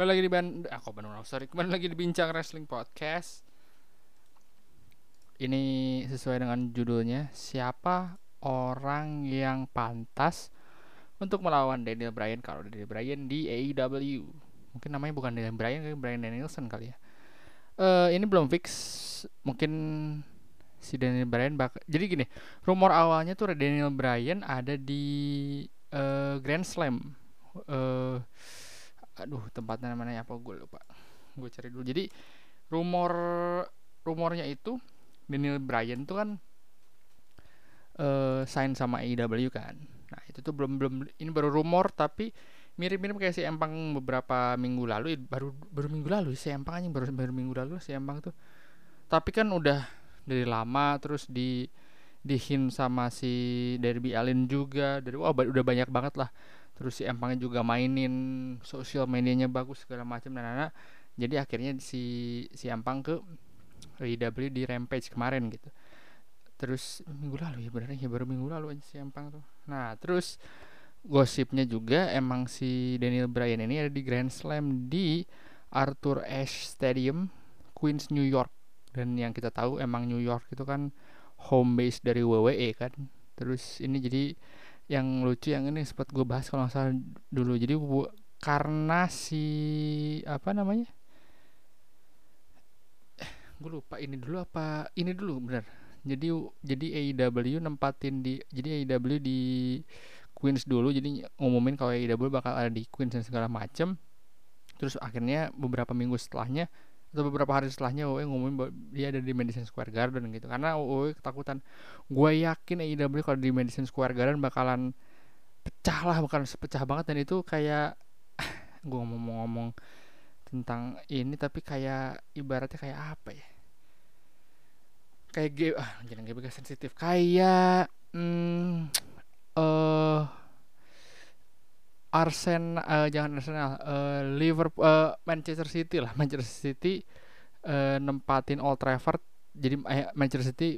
Kembali lagi di ban ah kok Bandung sorry kembali lagi di bincang wrestling podcast. Ini sesuai dengan judulnya siapa orang yang pantas untuk melawan Daniel Bryan kalau Daniel Bryan di AEW. Mungkin namanya bukan Daniel Bryan, kayak Bryan Danielson kali ya. Eh ini belum fix, mungkin si Daniel Bryan bak jadi gini rumor awalnya tuh Daniel Bryan ada di uh, Grand Slam uh, aduh tempatnya namanya apa gue lupa. Gue cari dulu. Jadi rumor rumornya itu Daniel Bryan tuh kan uh, sign sama AEW kan. Nah itu tuh belum belum ini baru rumor tapi mirip-mirip kayak si Empang beberapa minggu lalu baru baru minggu lalu si Empang aja baru baru minggu lalu si Empang tuh. Tapi kan udah dari lama terus di di hint sama si Derby Allen juga dari wah udah banyak banget lah terus si Empangnya juga mainin sosial medianya bagus segala macam dan anak jadi akhirnya si si Empang ke AEW di Rampage kemarin gitu. Terus minggu lalu ya benar ya baru minggu lalu aja si Empang tuh. Nah terus gosipnya juga emang si Daniel Bryan ini ada di Grand Slam di Arthur Ashe Stadium Queens New York. Dan yang kita tahu emang New York itu kan home base dari WWE kan. Terus ini jadi yang lucu yang ini sempat gue bahas kalau nggak salah dulu. Jadi gua, karena si apa namanya? Eh, gue lupa ini dulu apa ini dulu bener. Jadi jadi AEW nempatin di jadi AEW di Queens dulu. Jadi ngumumin kalau AEW bakal ada di Queens dan segala macem. Terus akhirnya beberapa minggu setelahnya atau beberapa hari setelahnya WWE ngumumin dia ada di Madison Square Garden gitu. Karena WWE ketakutan. Gue yakin AEW kalau di Madison Square Garden bakalan pecah lah bakalan sepecah banget. Dan itu kayak gue ngomong-ngomong tentang ini tapi kayak ibaratnya kayak apa ya? Kayak gue ah jangan sensitif. Kayak hmm, uh, Arsenal uh, jangan Arsenal uh, Liverpool uh, Manchester City lah. Manchester City uh, nempatin Old Trafford. Jadi uh, Manchester City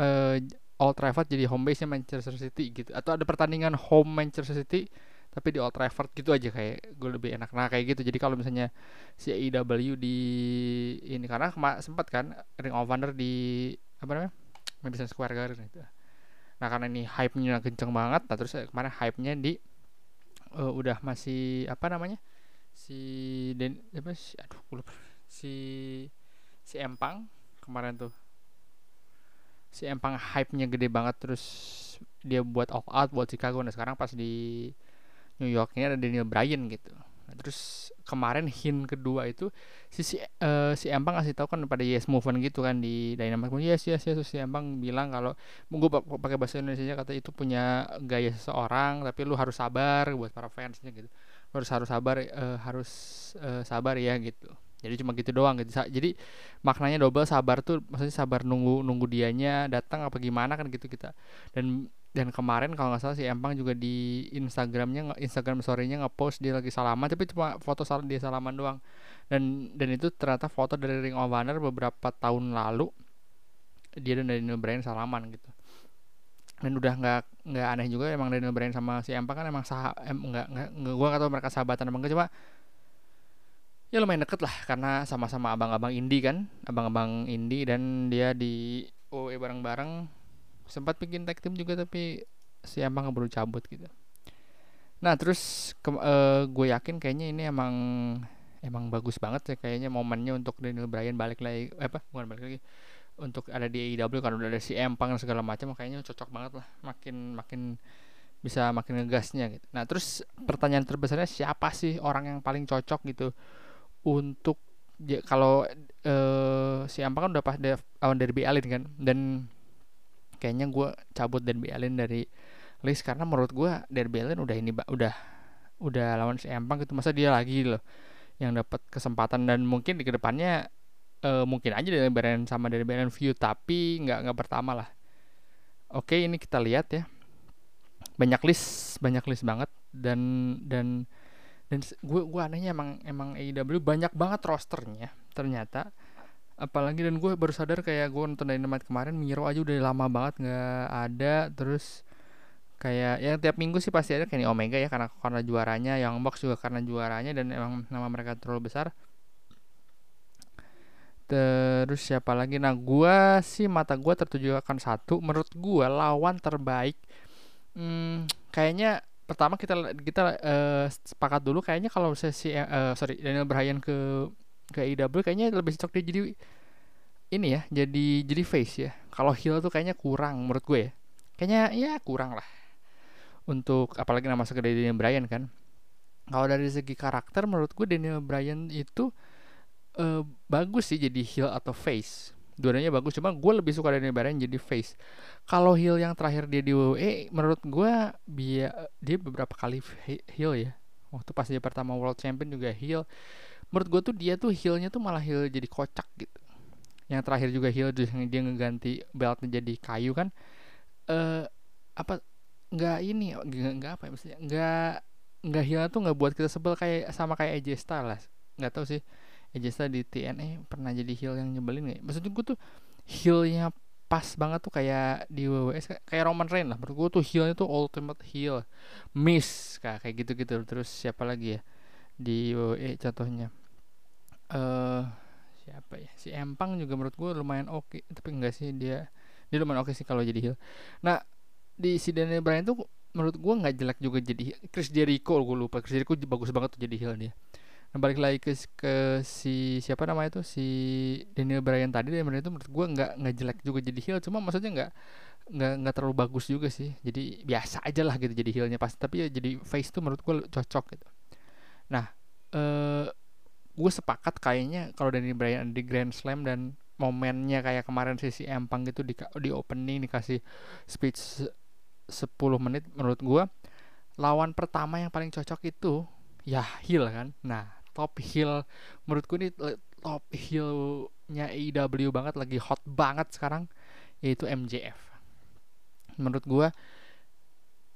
uh, Old Trafford jadi home base nya Manchester City gitu. Atau ada pertandingan home Manchester City tapi di Old Trafford gitu aja kayak gue lebih enak. Nah kayak gitu. Jadi kalau misalnya si AEW di ini karena sempat kan Ring of Honor di apa namanya Madison Square Garden itu. Nah karena ini hype-nya kenceng banget nah terus kemarin hype-nya di uh, udah masih apa namanya si Den apa si aduh lupa. Si si Empang kemarin tuh. Si Empang hype-nya gede banget terus dia buat all out buat Chicago. Nah sekarang pas di New York ini ada Daniel Bryan gitu terus kemarin hint kedua itu si si, uh, si Empang ngasih tahu kan pada Yes Movement gitu kan di Dynamite yes yes yes si Empang bilang kalau gue pakai bahasa Indonesia kata itu punya gaya seseorang tapi lu harus sabar buat para fansnya gitu. Lu harus harus sabar uh, harus uh, sabar ya gitu. Jadi cuma gitu doang gitu. Jadi maknanya double sabar tuh maksudnya sabar nunggu nunggu dianya datang apa gimana kan gitu kita. Dan dan kemarin kalau nggak salah si Empang juga di Instagramnya Instagram storynya ngepost dia lagi salaman tapi cuma foto sal dia salaman doang. Dan dan itu ternyata foto dari Ring of Honor beberapa tahun lalu dia dan Daniel Bryan salaman gitu. Dan udah nggak nggak aneh juga emang Daniel Bryan sama si Empang kan emang sah em, nggak nggak gue nggak tahu mereka sahabatan emang cuma ya lumayan deket lah karena sama-sama abang-abang indie kan abang-abang indie dan dia di OE bareng-bareng sempat bikin tag team juga tapi si emang baru cabut gitu. Nah terus ke, uh, gue yakin kayaknya ini emang emang bagus banget ya kayaknya momennya untuk Daniel Bryan balik lagi eh, apa? Bukan balik lagi. Untuk ada di AEW karena udah ada si Empang segala macam kayaknya cocok banget lah. Makin makin bisa makin ngegasnya gitu. Nah terus pertanyaan terbesarnya siapa sih orang yang paling cocok gitu untuk ya, kalau uh, si Empang kan udah pas lawan Derby Allin kan? Dan kayaknya gue cabut Derby Allen dari list karena menurut gue Derby Allen udah ini udah udah lawan si Empang gitu. Masa dia lagi loh yang dapat kesempatan dan mungkin di ke depannya uh, mungkin aja dari Brand sama dari Brand View tapi nggak nggak pertama lah. Oke ini kita lihat ya. Banyak list banyak list banget dan dan dan gue gue anehnya emang emang AEW banyak banget rosternya ternyata apalagi dan gue baru sadar kayak gue nonton Dynamite kemarin Miro aja udah lama banget nggak ada terus kayak yang tiap minggu sih pasti ada Kenny Omega ya karena karena juaranya yang box juga karena juaranya dan emang nama mereka terlalu besar. Terus siapa lagi? Nah gua sih mata gua tertuju akan satu. Menurut gua lawan terbaik hmm, kayaknya pertama kita kita uh, sepakat dulu kayaknya kalau sesi uh, sorry Daniel Bryan ke ke IW kayaknya lebih cocok dia jadi ini ya jadi jadi face ya. Kalau heel tuh kayaknya kurang menurut gue ya. Kayaknya ya kurang lah. Untuk apalagi nama segede Daniel Bryan kan. Kalau dari segi karakter menurut gue Daniel Bryan itu uh, bagus sih jadi heel atau face. Dua-duanya bagus cuma gue lebih suka Daniel Bryan jadi face. Kalau heel yang terakhir dia di WWE menurut gue dia dia beberapa kali heel ya. Waktu pas dia pertama world champion juga heel menurut gue tuh dia tuh heelnya tuh malah heel jadi kocak gitu. Yang terakhir juga heel yang dia ngeganti beltnya jadi kayu kan. Eh uh, apa nggak ini nggak apa ya maksudnya nggak nggak heel tuh nggak buat kita sebel kayak sama kayak AJ Styles nggak tahu sih AJ Styles di TNA pernah jadi heel yang nyebelin nggak maksudnya gue tuh heelnya pas banget tuh kayak di WWE kayak Roman Reigns lah. Menurut gue tuh heelnya tuh ultimate heel miss kayak gitu gitu terus siapa lagi ya di WWE contohnya uh, siapa ya? Si Empang juga menurut gue lumayan oke okay. tapi enggak sih dia dia lumayan oke okay sih kalau jadi heel. Nah di si Daniel Bryan tuh menurut gue nggak jelek juga jadi Chris Jericho gue lupa. Chris Jericho bagus banget tuh jadi heel dia. Nah balik lagi ke, ke si siapa namanya itu si Daniel Bryan tadi Daniel Bryan itu menurut gue nggak nggak jelek juga jadi heel. Cuma maksudnya nggak nggak nggak terlalu bagus juga sih. Jadi biasa aja lah gitu jadi heelnya pasti tapi ya jadi face tuh menurut gue cocok gitu. Nah eh gue sepakat kayaknya kalau Daniel Bryan di Grand Slam dan momennya kayak kemarin sisi Empang gitu di di opening dikasih speech 10 menit menurut gue lawan pertama yang paling cocok itu ya heel kan? Nah top heel menurutku ini top heelnya AEW banget lagi hot banget sekarang yaitu MJF menurut gua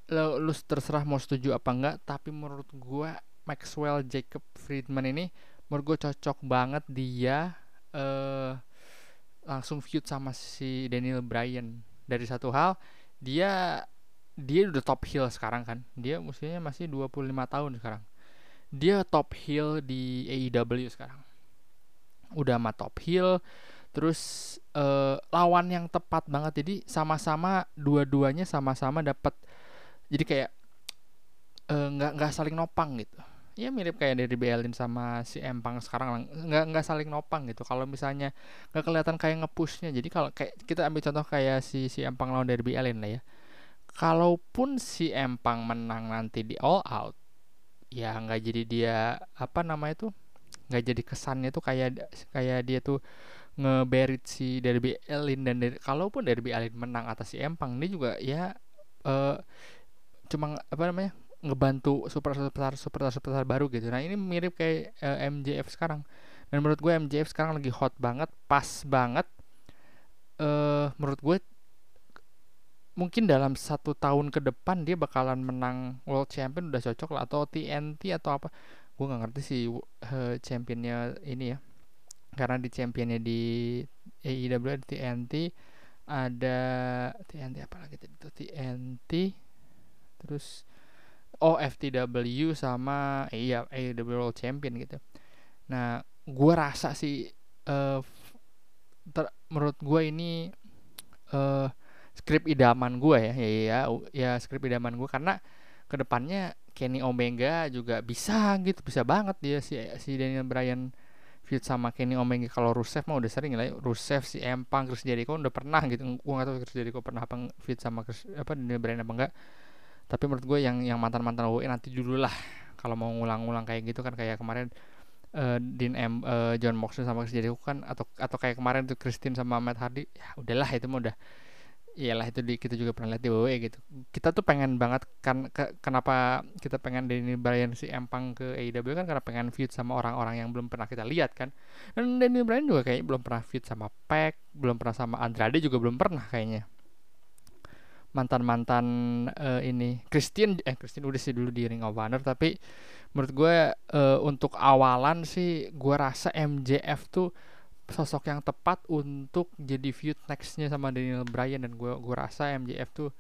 lo lu terserah mau setuju apa enggak tapi menurut gua Maxwell Jacob Friedman ini menurut gue cocok banget dia uh, langsung feud sama si Daniel Bryan. Dari satu hal dia dia udah top heel sekarang kan. Dia musuhnya masih 25 tahun sekarang. Dia top heel di AEW sekarang. Udah sama top heel terus uh, lawan yang tepat banget. Jadi sama-sama dua-duanya sama-sama dapat jadi kayak eh, nggak uh, nggak saling nopang gitu ya mirip kayak dari Belin sama si Empang sekarang nggak nggak saling nopang gitu. Kalau misalnya nggak kelihatan kayak ngepushnya jadi kalau kayak kita ambil contoh kayak si si Empang lawan dari Belin lah ya. Kalaupun si Empang menang nanti di All Out ya nggak jadi dia apa namanya tuh nggak jadi kesannya tuh kayak kayak dia tuh ngeberit si Derby Elin dan dari, kalaupun Derby Elin menang atas si Empang ini juga ya uh, cuma apa namanya ngebantu super super super super baru gitu. Nah ini mirip kayak uh, eh, MJF sekarang. Dan menurut gue MJF sekarang lagi hot banget pas banget. Uh, menurut gue mungkin dalam satu tahun ke depan dia bakalan menang World Champion udah cocok lah. Atau TNT atau apa. Gue nggak ngerti sih uh, championnya ini ya. Karena di championnya di AEW TNT ada TNT apa lagi itu TNT terus oh FTW sama eh, iya AEW World Champion gitu. Nah gue rasa sih uh, ter, menurut gue ini uh, skrip idaman gue ya ya ya, ya skrip idaman gue karena ke depannya Kenny Omega juga bisa gitu bisa banget dia si si Daniel Bryan feud sama Kenny Omega. Kalau Rusev mah udah sering lah ya. Rusev si Empang Chris Jericho udah pernah gitu. Gue gak tahu Chris Jericho pernah apa feud sama Chris, apa Daniel Bryan apa enggak tapi menurut gue yang yang mantan mantan WWE nanti dulu lah. Kalau mau ngulang-ngulang kayak gitu kan kayak kemarin uh, Dean M uh, John Moxley sama Chris Jericho kan atau atau kayak kemarin tuh Christine sama Matt Hardy ya udahlah itu mah udah iyalah itu di, kita juga pernah lihat di WWE gitu. Kita tuh pengen banget kan ke, kenapa kita pengen Danny Bryan si Empang ke AEW kan karena pengen feud sama orang-orang yang belum pernah kita lihat kan. Dan Danny Bryan juga kayak belum pernah feud sama Pac belum pernah sama Andrade juga belum pernah kayaknya mantan-mantan uh, ini. Christian eh Christian udah sih dulu di Ring of Honor tapi menurut gue uh, untuk awalan sih gue rasa MJF tuh sosok yang tepat untuk jadi feud nextnya sama Daniel Bryan dan gue gue rasa MJF tuh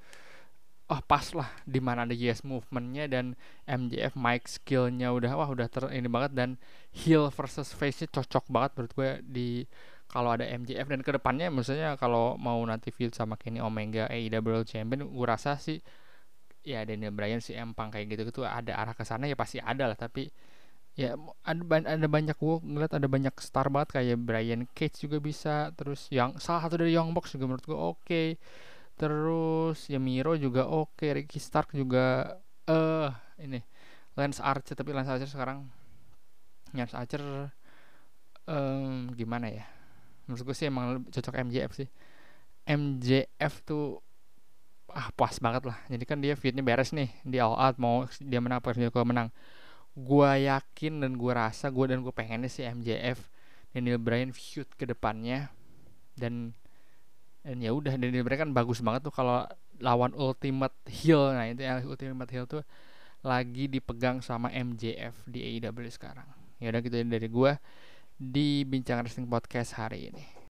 oh pas lah di mana ada yes movementnya dan MJF mic skillnya udah wah udah ter ini banget dan heel versus face nya cocok banget menurut gue di kalau ada MJF dan ke depannya maksudnya kalau mau nanti feud sama Kenny Omega AEW Champion gue rasa sih ya Daniel Bryan si Empang kayak gitu gitu ada arah ke sana ya pasti ada lah tapi ya ada ada banyak gue ngeliat ada banyak star banget kayak Brian Cage juga bisa terus yang salah satu dari Young Bucks juga menurut gue oke okay. terus ya Miro juga oke okay. Ricky Stark juga eh uh, ini Lance Archer tapi Lance Archer sekarang Lance Archer um, gimana ya menurut gue sih emang cocok MJF sih. MJF tuh ah puas banget lah. Jadi kan dia fitnya beres nih di all out mau dia menang apa dia menang. Gue yakin dan gue rasa gue dan gue pengennya sih MJF Daniel Bryan feud ke depannya. Dan dan ya udah Daniel Bryan kan bagus banget tuh kalau lawan Ultimate Heel nah itu yang Ultimate Heel tuh lagi dipegang sama MJF di AEW sekarang. Ya udah gitu dari gue di bincang wrestling podcast hari ini